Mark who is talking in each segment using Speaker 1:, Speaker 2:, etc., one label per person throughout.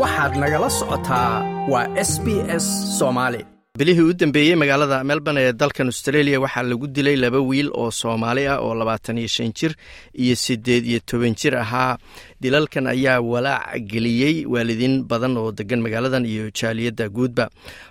Speaker 1: waxaad nagala socotaa. Waa s b s soomaali
Speaker 2: bilihii u dambeeyey magaalada melbourne ee dalkan australia waxaa lagu dilay laba wiil oo soomaali ah oo labaatan iyo shan jir iyo siddeed iyo toban jir ahaa. Dilalkan ayaa walaac geliyey waalidiin badan oo degan magaaladan iyo jaaliyadda guudba.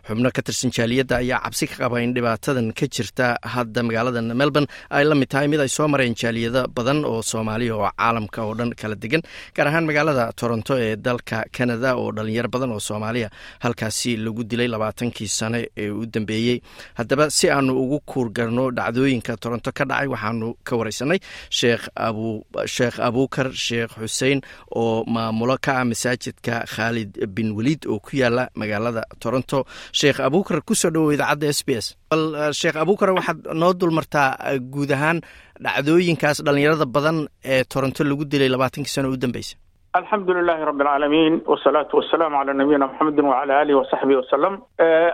Speaker 2: Xubno ka tirsan jaaliyadda ayaa cabsi ka qaba in dhibaatadan ka jirta hadda magaaladan melbourne ay la mid tahay mid ay soo mareen jaaliyado badan oo soomaaliya oo caalamka oo dhan kala degan gaar ahaan magaalada toronto ee dalka canada oo dhalinyaro badan oo soomaaliya. Halkaasi lagu dilay labaatankii sane ee u dambeeyey. Haddaba si aanu ugu kuurgarno dhacdooyinka toronto ka dhacay waxaanu ka wareysanay sheekh abuukar sheekh xuseen oo maamulo ka ah masaajidka khaalid bin weliid oo ku yaalla magaalada toronto. Sheekh abuukar ku soo dhowow idaacadda s b s. Bal sheekh abuukar waxaad noo dulmartaa guud ahaan dhacdooyinkaas dhalinyarada badan ee toronto lagu dilay labaatankii sano u dambeysa
Speaker 3: alxamdu lilahi rabi alcaalamiin wasalaatu wasalaamu calaa nabiyina maxamedin wacala alihi wasaxbihi wasalam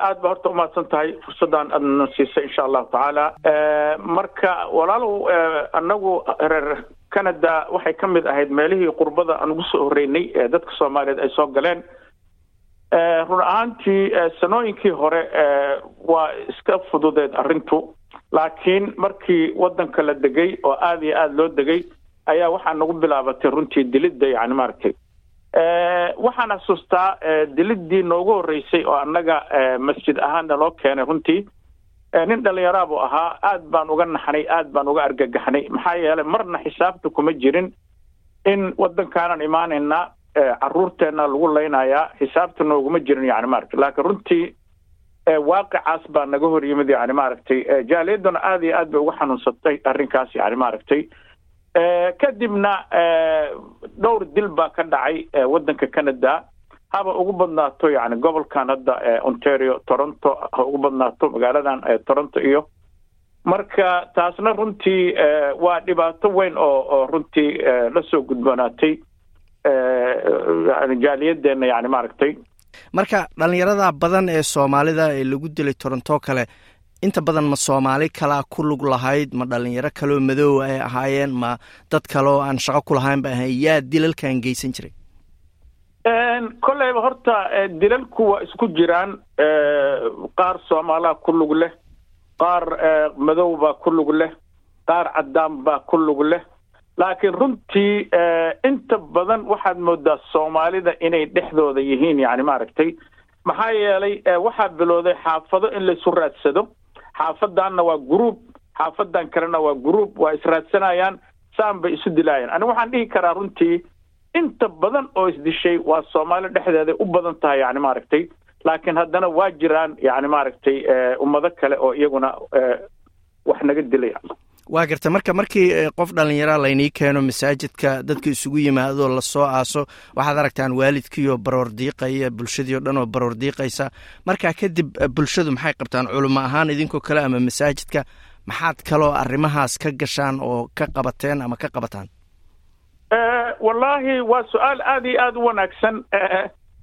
Speaker 3: aad ba horta umahadsan tahay fursaddan aadna siisay insha allahu tacaala marka walaalow anagu reer canada waxay ka mid ahayd meelihii qurbada aan ugu soo horeynay ee dadka soomaaliyeed ay soo galeen. Run ahaantii sanooyinkii hore waa iska fududeed arrintu. Laakiin markii wadanka la degay oo aada iyo aada loo degay ayaa waxaa nagu bilaabatay runtii dilidda yani maaragtay. Waxaan xasuustaa diliddii noogu horreysay oo annaga masjid ahaanna loo keenay runtii. Nin dhallinyaraa buu ahaa aad baan uga naxnay aad baan uga argagaxnay. Maxaa yeelay marna xisaabta kuma jirin in waddankaanan imaanaynaa caruurteenna lagu laynayaa. Xisaabta nooguma jirin yani maaragtay. Laakiin runtii waaqicaas baa naga hor yimid yani maaragtay. Jaaliyadduna aada iyo aad bay uga xanuunsatay arrinkaas yani maaragtay kadibna dhowr dil baa ka dhacay waddanka canada. Haba ugu badnaato yani gobolkan hadda ontario toronto ha ugu badnaato magaaladan toronto iyo. Marka taasna runtii waa dhibaato weyn oo oo runtii la soo gudboonaatay. Jaaliyadeenna yani maaragtay.
Speaker 2: Marka dhalinyarada badan ee soomaalida ee lagu dilay toronto kale inta badan ma soomaali kalaa ku lug lahayd ma dhalinyaro kaloo madoowa ay ahaayeen ma dad kaleoo aan shaqo ku lahayn ba ahayn yaa dilalkan geysan jiray?
Speaker 3: Kolleyba horta dilalku waa isku jiraan. Qaar soomaalaa ku lug leh qaar madow baa ku lug leh qaar caddaan baa ku lug leh. Laakiin runtii inta badan waxaad moodaa soomaalida inay dhexdooda yihiin yani maaragtay maxaa yeelay waxaa bilowday xaafado in laisu raadsado xaafadanna waa gruub xaafadan kalena waa gruub waa israadsanayaan saan bay isu dilaayaan. Aniga waxaan dhihi karaa runtii inta badan oo isdishay waa soomaali dhexdeeday u badan tahay yani maaragtay laakiin haddana waa jiraan yani maaragtay ummado kale oo iyaguna wax naga dilaya
Speaker 2: waa garta marka markii qof dhallinyara laynii keeno masaajidka dadka isugu yimaadoo la soo aaso waxaad aragtaan waalidkiioo baroor diiqaya bulshadii o dhan oo baroor diiqaysa. Markaa kadib bulshadu maxay qabtaan culimo ahaan idinkoo kale ama masaajidka maxaad kaloo arrimahaas ka gashaan oo ka qabateen ama ka qabataan?
Speaker 3: Wallaahi waa su'aal aada iyo aada u wanaagsan.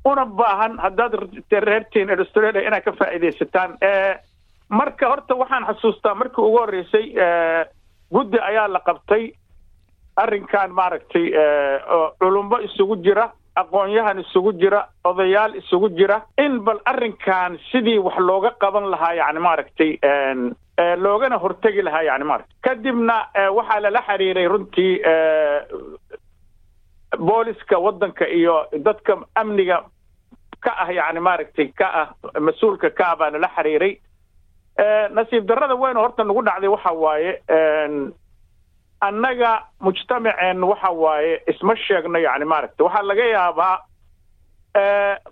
Speaker 3: Una baahan haddaad reertiin australia inaad ka faa'iidaysataan. Marka horta waxaan xasuustaa markii ugu horreysay guddi ayaa la qabtay arrinkan maaragtay oo culummo isugu jira aqoon-yahan isugu jira odayaal isugu jira. In bal arrinkan sidii wax looga qaban lahaa yani maaragtay loogana hortegi lahaa yani maaragtay. Kadibna waxaa lala xiriiray runtii booliska waddanka iyo dadka amniga ka ah yani maaragtay ka ah mas'uulka ka ah baa lala xiriiray nasiib darrada weyn horta nagu dhacday waxa waaye annaga mujtamaceen waxa waaye isma sheegno yani maaragta waxaa laga yaabaa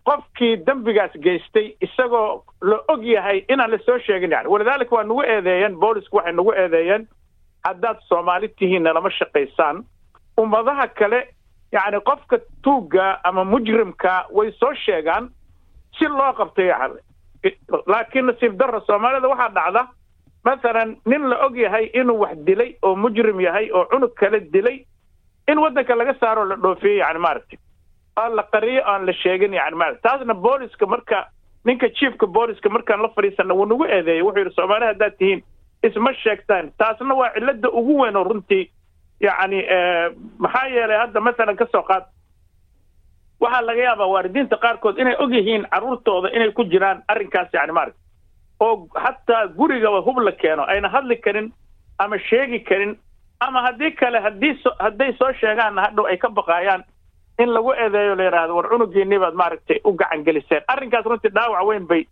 Speaker 3: qofkii dembigaas geystay isagoo la og yahay inaan la soo sheegin yani walidaalika waa nagu eedeeyeen boolisku waxay nagu eedeeyeen haddaad soomaali tihiinna lama shaqaysaan. Ummadaha kale yani qofka tuugga ama mujrimka way soo sheegaan si loo qabtay yani laakiin nasiib darra soomaalida waxaa dhacda mathalan nin la og yahay inuu wax dilay oo mujrim yahay oo cunug kale dilay in waddanka laga saaroo la dhoofiyey yani maaragtay aan la qariyo aan la sheegin yani maarata taasna booliska marka ninka chiefka booliska markaan la fadhiisana wuu nagu eedeeyey. Wuxuu yidhi soomaali haddaad tihiin isma sheegtaan. Taasna waa cilada ugu weyn oo runtii yacni maxaa yeelay hadda mathalan ka soo qaad waxaa laga yaabaa waalidiinta qaarkood inay og yihiin carruurtooda inay ku jiraan arrinkaas yani maaragta oo hataa gurigaba hub la keeno ayna hadli karin ama sheegi karin ama haddii kale haddii so hadday soo sheegaanna hadhow ay ka baqaayaan in lagu eedeeyo la yidhaahdo war cunugiinii baad maaragtay u gacan geliseen. Arrinkaas runtii dhaawac weyn bay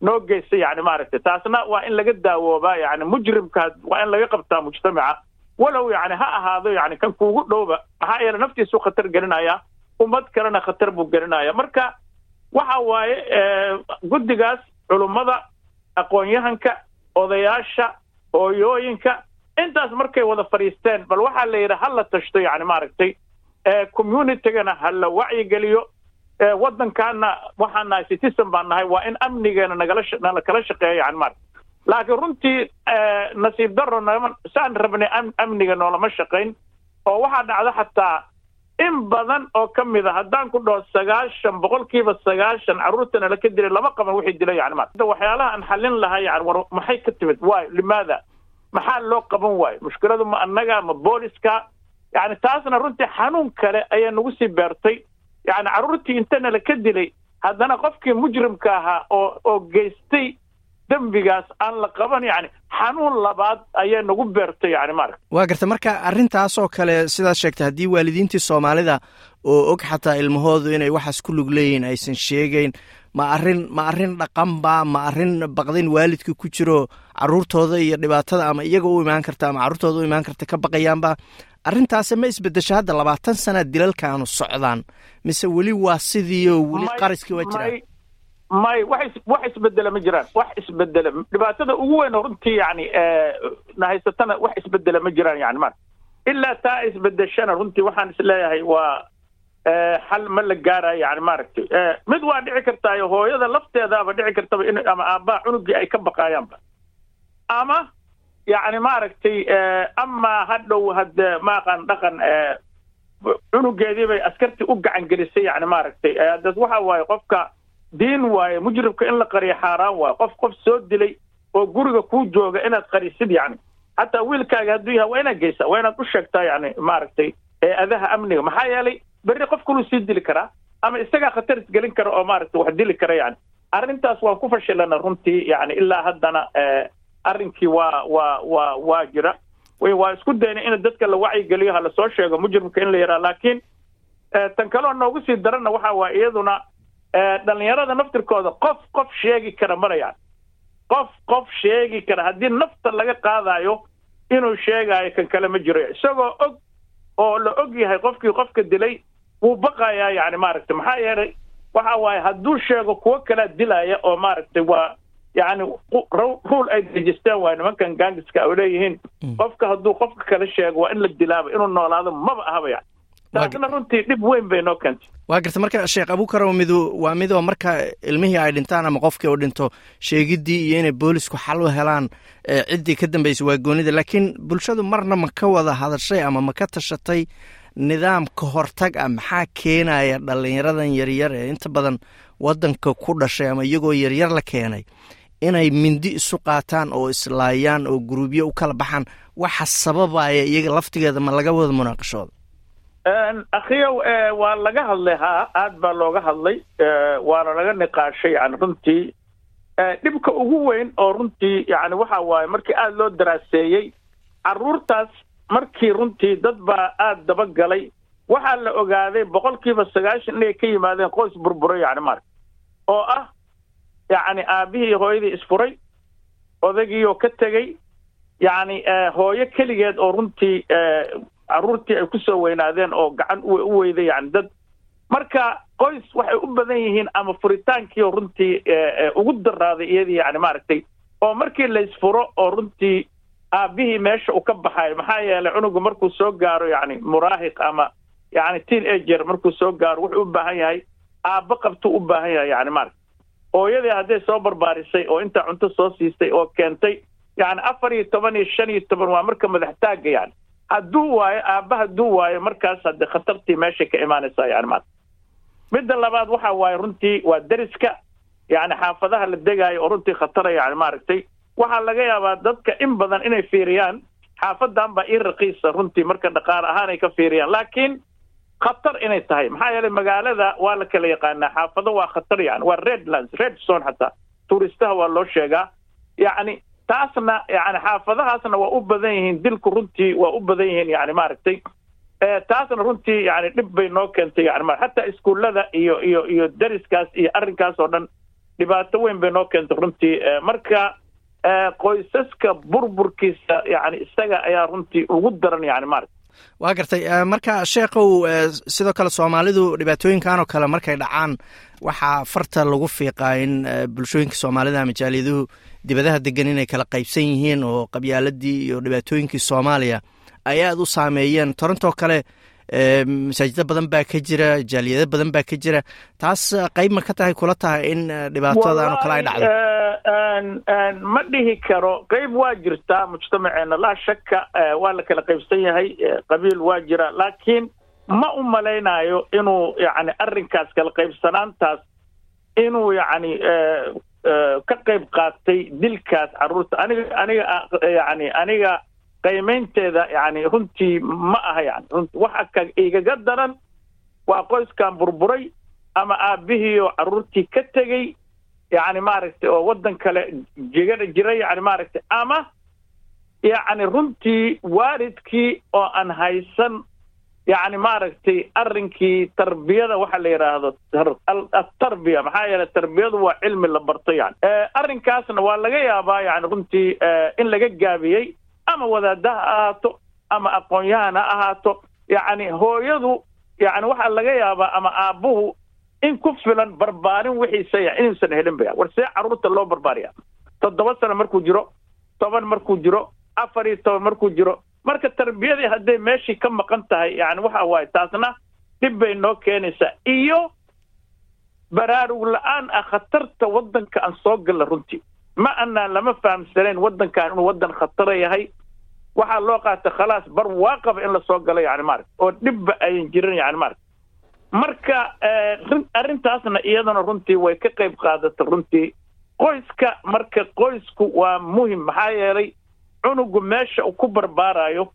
Speaker 3: noo geystay yani maaragtay. Taasna waa in laga daawoobaa yani mujrimka waa in laga qabtaa mujtamaca walow yani ha ahaado yani kan kuugu dhowba maxaa yeele naftiisu khatar gelinaya ummad kalena khatar buu gelinaya. Marka waxa waaye guddigaas culummada aqoon-yahanka odayaasha hooyooyinka intaas markay wada fadhiisteen bal waxaa la yidhi ha la tashto yani maaragtay communitygana ha la wacyigeliyo waddankaana waxaan nahay citizen baan nahay waa in amnigeena nagala nala kala shaqeeyo yani maaragta laakiin runtii nasiib daro nama saan rabnay amniga noolama shaqayn oo waxaa dhacda xataa in badan oo ka mid a haddaan ku dhaho sagaashan boqolkiiba sagaashan carruurtana laka dilay lama qaban wixii dilay yani maarata waxyaalaha aan xallin lahaa yani war maxay ka timid? Waayo limaada maxaa loo qaban waayo? Mushkiladu ma annaga ma booliska. Yani taasna runtii xanuun kale ayaa nagu sii beertay. Yani carruurtii intana laka dilay haddana qofkii mujrimka ahaa oo oo geystay dembigaas aan la qaban yani xanuun labaad ayaa nagu beertay yani maaragta
Speaker 2: waa garta marka arrintaasoo kale sidaad sheegtay haddii waalidiintii soomaalida oo og xataa ilmahoodu inay waxaas ku lug leeyihiin aysan sheegayn ma arrin ma arrin dhaqanba ma arrin baqdin waalidka ku jiro carruurtooda iyo dhibaatada ama iyaga u imaan karta ama carruurtooda u imaan karta ka baqayaanba arrintaasi ma isbedesho hadda labaatan sana dilalkaanu socdaan. Mise weli waa sidii oo weli qariskii waa jiraan
Speaker 3: may wax wax isbedela ma jiraan wax isbedela dhibaatada ugu weyn runtii yani na haysatana wax isbedela ma jiraan yani mar ilaa taa isbedeshana runtii waxaan is leeyahay waa xal ma la gaarayo yani maaragtay. Mid waa dhici kartaayo hooyada lafteedaaba dhici kartaba in ama aabbaha cunugii ay ka baqaayaanba. Ama yani maaragtay ama hadhow hadde maaqan dhaqan cunugeedii bay askartii u gacan gelisay yani maaragtay. Das waxa waaye qofka diin waaye mujrimka in la qariyo xaaraan waaye qof qof soo dilay oo guriga kuu jooga inaad qarisid yani xataa wiilkaaga hadduu yahay waa inaad geysaa waa inaad u sheegtaa yani maaragtay eeadaha amniga. Maxaa yeelay berri qof kaluu sii dili karaa ama isagaa khatar isgelin kara oo maaragtay wax dili kara yani arrintaas waan ku fashilana runtii yani ilaa haddana arrinkii waa waa waa waa jira. Waa isku dayna in dadka la wacyigeliyo ha la soo sheego mujrimka in la yaraa laakiin tan kaleo noogu sii darana waxa waaye iyaduna dhalinyarada naftirkooda qof qof sheegi kara marayaan qof qof sheegi kara. Haddii nafta laga qaadayo inuu sheegaayo kan kale ma jiro. Isagoo og oo la og yahay qofkii qofka dilay wuu baqayaa yani maaragtay. Maxaa yeelay waxa waaye hadduu sheego kuwo kalea dilaya oo maaragtay waa yani ruul ay dejisteen waay nimankan gangiska oo leeyihiin. Qofka hadduu qofka kale sheego waa in la dilaaba inuu noolaado maba ahaba yani taasna runtii dhib weyn bay noo keentay.
Speaker 2: Waa garta marka sheekh abuukarow midu waa midoo marka ilmihii ay dhintaan ama qofkii uu dhinto sheegiddii iyo inay boolisku xal u helaan ciddii ka dambaysay waa goonida. Laakiin bulshadu marna ma ka wada hadashay ama ma ka tashatay nidaam ka hortag ah maxaa keenaya dhallinyaradan yaryar ee inta badan waddanka ku dhashay ama iyagoo yaryar la keenay? Inay mindi isu qaataan oo islaayaan oo guruubyo u kala baxaan waxa sababaya iyaga laftigeeda ma laga wada munaaqashooda
Speaker 3: akhiyow waa laga hadlay haa aad baa looga hadlay waana laga niqaashay yani runtii dhibka ugu weyn oo runtii yani waxa waaye markii aada loo daraaseeyey carruurtaas markii runtii dad baa aada dabagalay waxaa la ogaaday boqolkiiba sagaashan inay ka yimaadeen qoys burburay yani marka oo ah yacni aabihii hooyadii isfuray odagiioo ka tegey yacni hooyo keligeed oo runtii carruurtii ay ku soo weynaadeen oo gacan u weyday yani dad. Marka qoys waxay u badan yihiin ama furitaankii oo runtii ugu daraaday iyadii yani maaragtay oo markii laysfuro oo runtii aabihii meesha uu ka baxayo maxaa yeelay cunugu markuu soo gaaro yani muraahiq ama yani teen ager markuu soo gaaro wuxuu u baahan yahay aabbo qabtuu u baahan yahay yani maaragta hooyadii hadday soo barbaarisay oo intaa cunto soo siistay oo keentay yani afar iyo toban iyo shan iyo toban waa marka madaxtaagga yani hadduu waayo aabba hadduu waayo markaas hadde khatartii meeshay ka imaanaysaa yani maarata midda labaad waxa waaye runtii waa deriska yani xaafadaha la degaayo oo runtii khatara yani maaragtay waxaa laga yaabaa dadka in badan inay fiiriyaan xaafadan baa ii raqiisa runtii marka dhaqaale ahaan ay ka fiiriyaan. Laakiin khatar inay tahay. Maxaa yeelay magaalada waa la kala yaqaanaa xaafado waa khatar yani waa redlands red zone xataa. Tuuristaha waa loo sheegaa. Yacni taasna yani xaafadahaasna waa u badan yihiin dilku runtii waa u badan yihiin yani maaragtay taasna runtii yani dhib bay noo keentay yani ma xataa iskuullada iyo iyo iyo dariskaas iyo arrinkaas oo dhan dhibaato weyn bay noo keentay runtii marka qoysaska burburkiisa yani isaga ayaa runtii ugu daran yani maaragta
Speaker 2: waa gartay marka sheekhow sidoo kale soomaalidu dhibaatooyinkan oo kale markay dhacaan waxaa farta lagu fiiqaa in bulshooyinka soomaalida ama jaaliyaduhu dibadaha degan inay kala qaybsan yihiin oo qabyaaladii iyo dhibaatooyinkii soomaaliya ay aada u saameeyeen. Torontoo kale masaajida badan baa ka jira jaaliyado badan baa ka jira. Taas qayb ma ka tahay kula tahay in dhibaatadan oo kale ay dhacdo?
Speaker 3: ma dhihi karo. Qayb waa jirtaa mujtamaceena. Laa shaka waa la kala qaybsan yahay qabiil waa jira. Laakiin ma u malaynayo inuu yani arrinkaas kala qaybsanaantaas inuu yani ka qayb qaatay dilkaas carruurta aniga aniga yani aniga qaymaynteeda yani runtii ma aha yani runti waxa ka igaga daran waa qoyskan burburay ama aabihii oo carruurtii ka tegey yani maaragtay oo waddan kale jigana jira yani maaragtay ama yani runtii waalidkii oo aan haysan yani maaragtay arrinkii tarbiyada waxa la yidhaahdo atarbiya maxaa yeelay tarbiyadu waa cilmi la barto yani arrinkaasna waa laga yaabaa yani runtii in laga gaabiyey ama wadaada ha ahaato ama aqoon-yahan ha ahaato. Yacni hooyadu yani waxaa laga yaabaa ama aabbuhu in ku filan barbaarin wixiisa ya inuusan helin ba war see carruurta loo barbaariya toddoba sano markuu jiro toban markuu jiro afar iyo toban markuu jiro marka tarbiyadii hadday meeshii ka maqan tahay yani waxa waaye taasna dhib bay noo keenaysaa. Iyo baraarug la'aan ah khatarta waddanka aan soo galla runtii ma anaan lama fahamsanayn waddankan inuu waddan khatara yahay. Waxaa loo qaata khalaas bar waaqaba in la soo galo yani maaragta oo dhibba ayan jirin yani maaragta marka arrintaasna iyadana runtii way ka qayb qaadata runtii qoyska marka qoysku waa muhiim maxaa yeelay cunugu meesha uu ku barbaarayo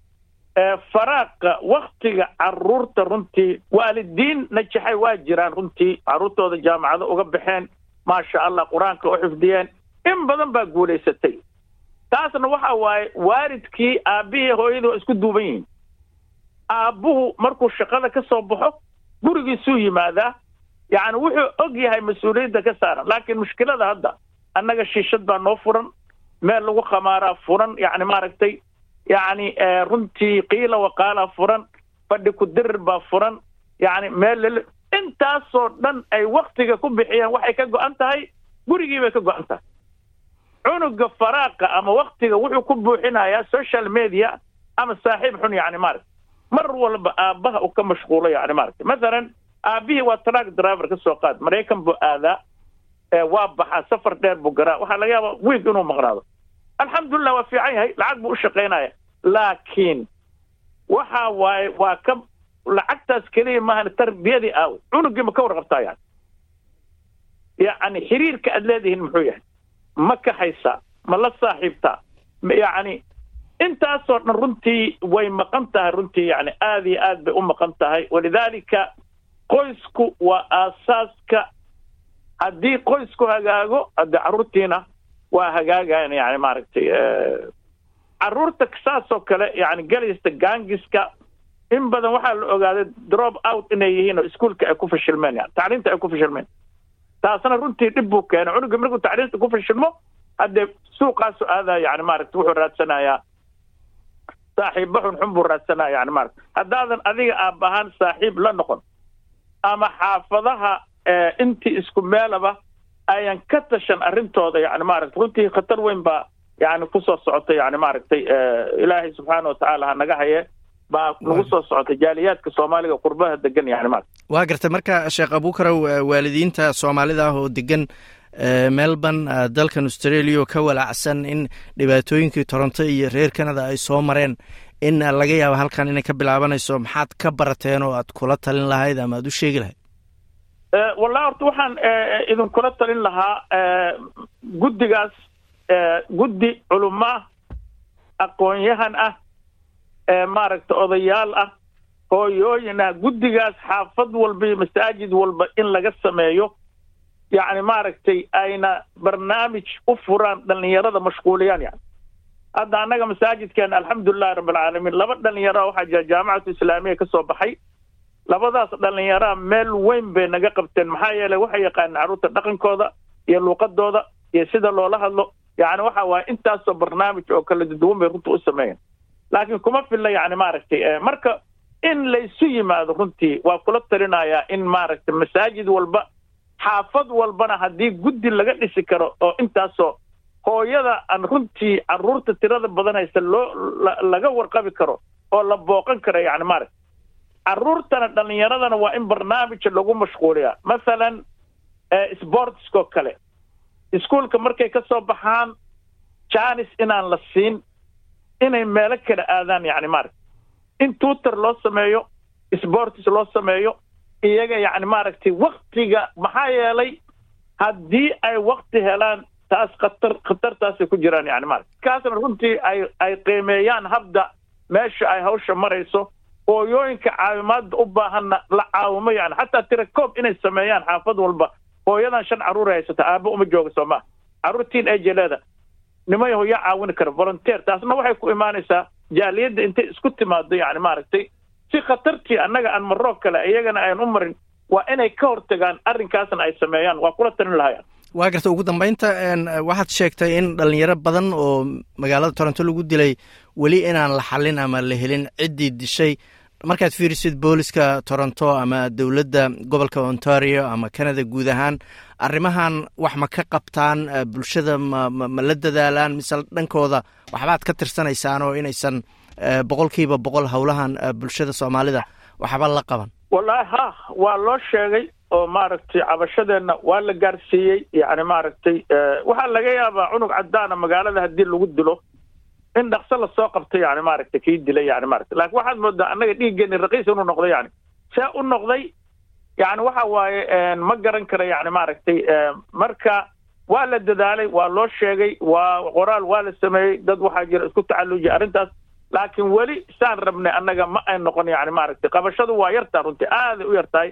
Speaker 3: faraaqa waktiga carruurta runtii waalidiin najaxay waa jiraan runtii. Carruurtooda jaamacado uga baxeen maasha allah qur'aanka u xifdiyeen in badan baa guulaysatay. Taasna waxa waaye waalidkii aabbihii hooyadii waa isku duuban yihiin. Aabbuhu markuu shaqada ka soo baxo gurigiisuu yimaadaa. Yacni wuxuu og yahay mas'uuliyadda ka saaran laakiin mushkilada hadda annaga shiishad baa noo furan meel lagu khamaaraa furan yacni maaragtay yacni runtii qiila waqaalaa furan fadhi ku dirir baa furan yacni meel intaasoo dhan ay waktiga ku bixiyeen waxay ka go-an tahay gurigii bay ka go-an tahay. Cunuga faraaqa ama waktiga wuxuu ku buuxinayaa social media ama saaxiib xun yani maaragta mar walba aabbaha uu ka mashquulo yani maaragta mathalan aabbihii waa track driver ka soo qaad maraykan buu aadaa waa baxaa safar dheer buu garaa waxaa laga yaabaa wiig inuu maqnaado alxamdulilah waa fiican yahay lacag buu u shaqaynaya. Laakiin waxa waaye waa ka lacagtaas keliya maahan tarbiyadii aawe cunugii ma ka warqabtaa yani yacni xiriirka aad leedihiin muxuu yahay. Ma ka haysaa ma la saaxiibtaa yacni intaasoo dhan runtii way maqan tahay runtii yani aada iyo aad bay u maqan tahay. Walidaalika qoysku waa aasaaska. Haddii qoysku hagaago haddii carruurtiina waa hagaagayan yani maaragtay carruurta saasoo kale yani galaysta gaangiska in badan waxaa la ogaaday drop out inay yihiin oo iskuolka ay ku fashilmeen yani tacliinta ay ku fashilmeen. Taasna runtii dhib buu keenay. Cunuga markuu tacliinta ku fashilmo haddee suuqaasu aadaa yani maaragta wuxuu raadsanayaa. Saaxiibba xunxun buu raadsanaya yani maarata haddaadan adiga aab ahaan saaxiib la noqon. Ama xaafadaha intii isku meelaba ayan ka tashan arrintooda yani maaragta runtii khatar weyn baa yani ku soo socotay yani maaragtay ilaahay subxaana watacaala ha naga haye baa nagu soo socotay jaaliyaadka soomaaliga qurbaha degan yani maarata
Speaker 2: waa gartay. Marka sheekh abuukarow waalidiinta soomaalida ah oo degan melbourne dalkan australia oo ka walaacsan in dhibaatooyinkii toronto iyo reer canada ay soo mareen in laga yaabo halkan inay ka bilaabanayso maxaad ka barateen oo aad kula talin lahayd ama aad u sheegi lahayd
Speaker 3: wallahi horta waxaan idinkula talin lahaa guddigaas guddi culummo ah aqoon-yahan ah maaragta odayaal ah hooyooyinah guddigaas xaafad walba iyo masaajid walba in laga sameeyo. Yacni maaragtay ayna barnaamij u furaan dhallinyarada mashquuliyaan yani hadda annaga masaajidkeena alxamdulilahi rabbilcaalamiin laba dhalinyara waxaa jira jaamacatu islaamiya ka soo baxay labadaas dhallinyaraa meel weyn bay naga qabteen. Maxaa yeelay waxay yaqaaneen carruurta dhaqankooda iyo luuqadooda iyo sida loola hadlo. Yacni waxa waaye intaasoo barnaamij oo kala duwan bay runta u sameeyeen. Laakiin kuma filla yacni maaragtay marka in laysu yimaado runtii waa kula talinayaa in maaragtay masaajid walba xaafad walbana haddii guddi laga dhisi karo oo intaasoo hooyada aan runtii carruurta tirada badan haysa loo laga warqabi karo oo la booqan karo yacni maaragta carruurtana dhallinyaradana waa in barnaamija lagu mashquuliyaa. Masalan sportskoo kale. Iskuolka markay ka soo baxaan janis inaan la siin inay meelo kala aadaan yacni maaragta in tuutor loo sameeyo sports loo sameeyo iyaga yacni maaragtay waktiga maxaa yeelay haddii ay wakti helaan taas khatar khatartaasay ku jiraan yani maarata kaasna runtii ay ay qiimeeyaan habda meesha ay hawsha marayso hooyooyinka caawimaadda u baahanna la caawimo yani xataa tira inay sameeyaan xaafad walba. Hooyadan shan carruur haysata aaba uma jooga soo maha carruurtiin ejeleeda nimay hooya caawini kara volunteer. Taasna waxay ku imaanaysaa jaaliyadda intay isku timaado yani maaragtay. Si khatartii annaga aan maroo kale iyagana ayan u marin. Waa inay ka hortagaan arrinkaasna ay sameeyaan waa kula talin lahayaan
Speaker 2: waa garta ugu dambeynta waxaad sheegtay in dhalinyaro badan oo magaalada toronto lagu dilay weli inaan la xallin ama la helin ciddii dishay. Markaad fiirisid booliska toronto ama dowladda gobolka ontario ama canada guud ahaan arrimahan wax ma ka qabtaan bulshada ma ma la dadaalaan mise dhankooda waxbaad ka tirsanaysaan oo inaysan boqolkiiba boqol howlahan bulshada soomaalida waxba la qaban?
Speaker 3: Wallaahi ha waa loo sheegay oo maaragtay cabashadeenna waa la gaarsiiyey yacni maaragtay waxaa laga yaabaa cunug caddaana magaalada haddii lagu dilo in dhaqso la soo qabto yani maaragtay kii dilay yani maaragtay. Laakiin waxaad moodaa annaga dhiiggeeni raqiis inuu noqday yani see u noqday yani waxa waaye ma garan kara yani maaragtay marka waa la dadaalay waa loo sheegay waa qoraal waa la sameeyey dad waxaa jira isku tacallujiya arrintaas. Laakiin weli saan rabnay annaga ma ay noqon yani maaragtay. Qabashadu waa yartaa runtii aaday u yartahay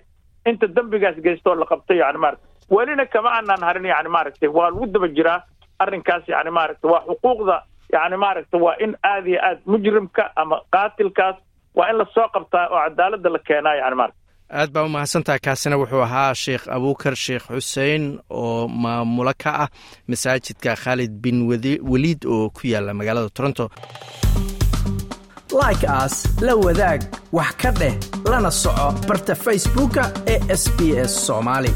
Speaker 3: inta dembigaas geystoo la qabtay yani maaragtay welina kama aanaan harin yani maaragtay waa lagu daba jiraa arrinkaas yani maaragtay waa xuquuqda yani maaragtay waa in aad iyo aad mujrimka ama qaatilkaas waa in la soo qabtaa oo cadaaladda la keenaa yani maaragta
Speaker 2: aad baa u mahadsantaha kaasina wuxuu ahaa sheekh abuukar sheekh xuseen oo maamulo ka ah masaajidka khaalid bin weliid oo ku yaalla magaalada toronto
Speaker 1: like aas la wadaag wax ka dheh lana soco barta facebooka ee sb s soomaali